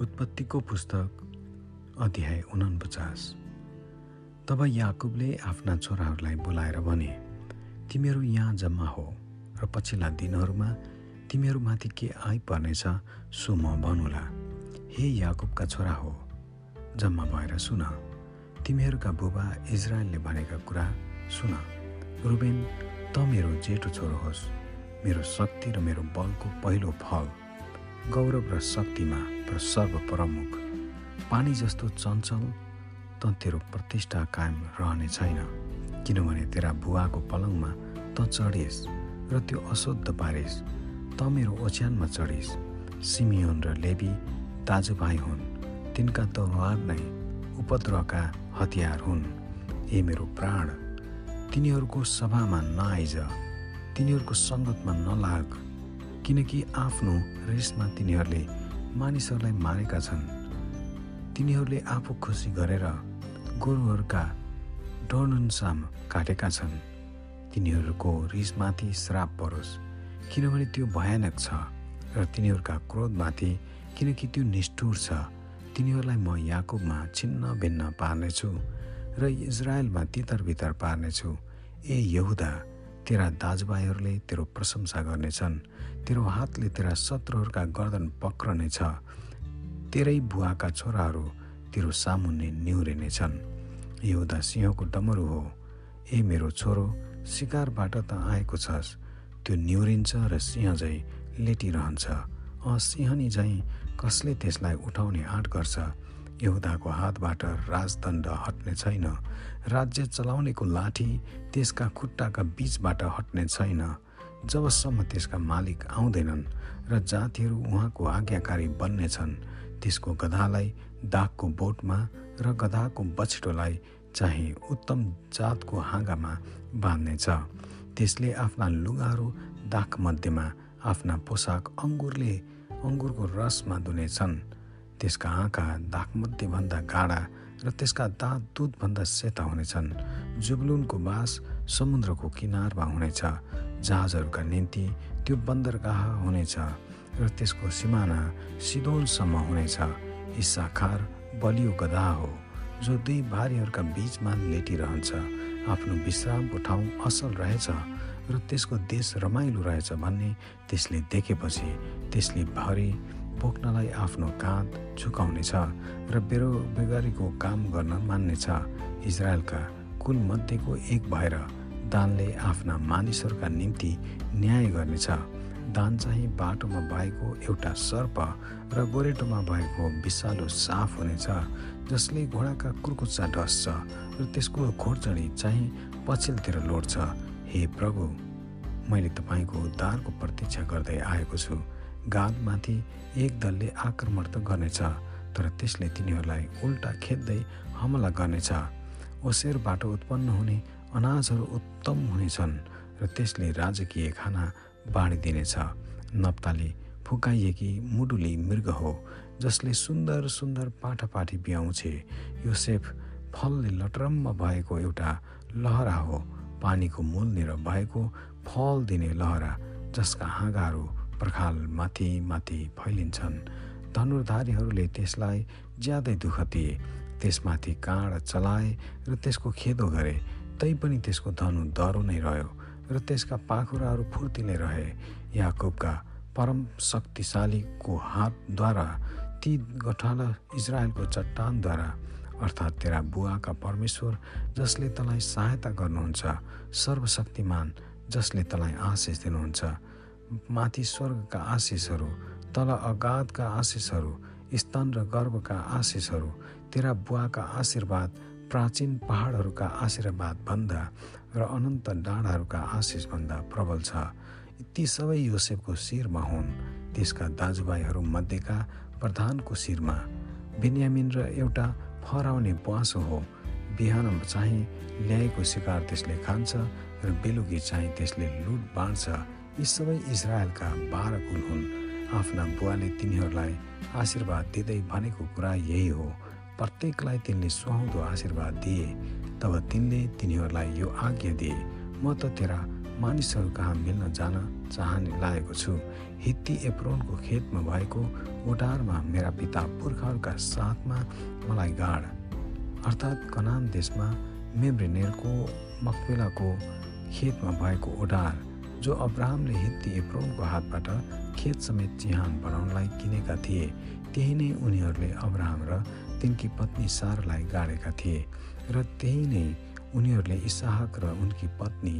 उत्पत्तिको पुस्तक अध्याय उनपचास तब याकुबले आफ्ना छोराहरूलाई बोलाएर भने तिमीहरू यहाँ जम्मा हो र पछिल्ला दिनहरूमा तिमीहरूमाथि के आइपर्नेछ सो म भनुला हे याकुबका छोरा हो जम्मा भएर सुन। तिमीहरूका बुबा इजरायलले भनेका कुरा सुन। रुबेन त मेरो जेठो छोरो होस्। मेरो शक्ति र मेरो बलको पहिलो फल गौरव र शक्तिमा र सर्वप्रमुख। पानी जस्तो चञ्चल त तेरो प्रतिष्ठा कायम रहने छैन किनभने तेरा बुवाको पलङमा त चढिस् र त्यो अशुद्ध पारिस्। त मेरो ओछ्यानमा चढिस्। सिमियोन र लेबी दाजुभाइ हुन्। तिनका तलवार नै उपद्रवका हतियार हुन्। ए मेरो प्राण तिनीहरूको सभामा नआइज तिनीहरूको सङ्गतमा नलाग। किनकि आफ्नो रिसमा तिनीहरूले मानिसहरूलाई मारेका छन्। तिनीहरूले आफू खुसी गरेर गोरुहरूका डोर्नुन्साम काटेका छन्। तिनीहरूको रिसमाथि श्राप परोस् किनभने त्यो भयानक छ र तिनीहरूका क्रोधमाथि किनकि त्यो निष्ठुर छ। तिनीहरूलाई म याकुबमा छिन्न भिन्न पार्नेछु र इजरायलमा तितर बितर पार्नेछु। ए यहुदा तेरा दाजुभाइहरूले तेरो प्रशंसा गर्नेछन्। तेरो हातले तेरा शत्रुहरूका गर्दन पक्रनेछ। तेरै बुवाका छोराहरू तेरो सामुन्ने निहुरिनेछन्। यहुदा सिंहको डमरू हो। ए मेरो छोरो शिकारबाट त आएको छस्। त्यो निहुरिन्छ र सिंह झै लेटिरहन्छ। अँ सिंहनी झैँ कसले त्यसलाई उठाउने आँट गर्छ? यहुदाको हातबाट राजदण्ड हट्ने छैन। राज्य चलाउनेको लाठी त्यसका खुट्टाका बीचबाट हट्ने छैन। जबसम्म त्यसका मालिक आउँदैनन् र जातिहरू उहाँको आज्ञाकारी बन्नेछन् त्यसको गधालाई दागको बोटमा र गधाको बछिटोलाई चाहिँ उत्तम जातको हाँगामा बाँध्नेछ। त्यसले आफ्ना लुगाहरू दागमध्येमा आफ्ना पोसाक अङ्गुरले अङ्गुरको रसमा धुनेछन्। त्यसका आँखा दागमध्येभन्दा गाडा र त्यसका दाँत दुधभन्दा सेता हुनेछन्। जुबलुनको बास समुद्रको किनारमा हुनेछ। जहाजहरूका निम्ति त्यो बन्दरगाह हुनेछ र त्यसको सिमाना सिदोनसम्म हुनेछ। इसाखार बलियो गधा हो जो दुई भारीहरूका बिचमा लेटिरहन्छ। आफ्नो विश्रामको ठाउँ असल रहेछ र त्यसको देश रमाइलो रहेछ भन्ने त्यसले देखेपछि त्यसले भरि बोक्नलाई आफ्नो काँध झुकाउनेछ र बेरो बेगारीको काम गर्न मान्नेछ। इजरायलका कुल मध्येको एक भएर दानले आफ्ना मानिसहरूका निम्ति न्याय गर्नेछ। दान चाहिँ बाटोमा भएको एउटा सर्प र गोरेटोमा भएको विषालु साफ हुनेछ जसले घोडाका कुर्कुच्चा डस्छ र त्यसको घोडचडी चाहिँ पछिल्तिर लोड्छ। हे प्रभु मैले तपाईँको उद्धारको प्रतीक्षा गर्दै आएको छु। गादमाथि एक दलले आक्रमण त गर्नेछ तर त्यसले तिनीहरूलाई उल्टा खेद्दै हमला गर्नेछ। ओसेरबाट उत्पन्न हुने अनाजहरू उत्तम हुनेछन् र त्यसले राजकीय खाना बाँडिदिनेछ। नप्ताली फुकाइएकी मुडुली मृग हो जसले सुन्दर सुन्दर पाठापाठी बिहाउँछे यो सेफ फलले लटरम्म भएको एउटा लहरा हो पानीको मूलनिर भएको फल दिने लहरा जसका हाँगाहरू पर्खाल माथि माथि फैलिन्छन्। धनुर्धारीहरूले त्यसलाई ज्यादै दुःख दिए। त्यसमाथि काँड चलाए र त्यसको खेदो गरे। तैपनि त्यसको धनु दह्रो नै रह्यो र त्यसका पाखुराहरू फुर्तिले रहे। याकुबका परम शक्तिशालीको हातद्वारा ती गठाला इजरायलको चट्टानद्वारा अर्थात् तेरा बुवाका परमेश्वर जसले तँलाई सहायता गर्नुहुन्छ सर्वशक्तिमान जसले तँलाई आशिष दिनुहुन्छ माथि स्वर्गका आशिषहरू तल अगाधका आशिषहरू स्तन र गर्वका आशिषहरू तेरा बुवाका आशीर्वाद प्राचीन पहाडहरूका आशीर्वाद भन्दा र अनन्त डाँडाहरूका आशिषभन्दा प्रबल छ। ती सबै योसेफको शिरमा हुन्। त्यसका दाजुभाइहरू मध्येका प्रधानको शिरमा। बिन्यामिन र एउटा फहराउने बुवासो हो। बिहान चाहिँ ल्याएको शिकार त्यसले खान्छ र बेलुकी चाहिँ त्यसले लुट बाँड्छ। यी सबै इजरायलका बाह्र कुल हुन् आफ्ना बुवाले तिनीहरूलाई आशीर्वाद दिँदै भनेको कुरा यही हो। प्रत्येकलाई तिनले सुहाउँदो आशीर्वाद दिए। तब तिनले तिनीहरूलाई यो आज्ञा दिए म त तेरा मानिसहरू कहाँ मिल्न जान चाहने लागेको छु। हित्ती एप्रोनको खेतमा भएको ओटारमा मेरा पिता पुर्खाहरूका साथमा मलाई गाड। अर्थात् कनान देशमा मेब्रेनेरको मकबेलाको खेतमा भएको ओडार जो अब्राहमले हित्ती एप्रोनको हातबाट खेत समेत चिहान बनाउनलाई किनेका थिए त्यही नै उनीहरूले अब्राहम र तिनकी पत्नी सारलाई गाडेका थिए र त्यही नै उनीहरूले इसाहक र उनकी पत्नी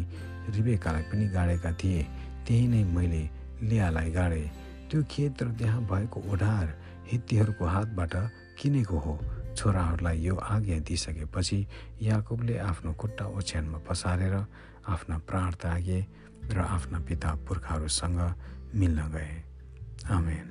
रिबेकालाई पनि गाडेका थिए। त्यही नै मैले लियालाई गाडे। त्यो खेत र त्यहाँ भएको ओढार हित्तीहरूको हातबाट किनेको हो। छोराहरूलाई यो आज्ञा दिइसकेपछि याकुबले आफ्नो खुट्टा ओछ्यानमा पसारेर आफ्ना प्राण त्यागे र आफ्ना पिता पुर्खाहरूसँग मिल्न गए। आमेन।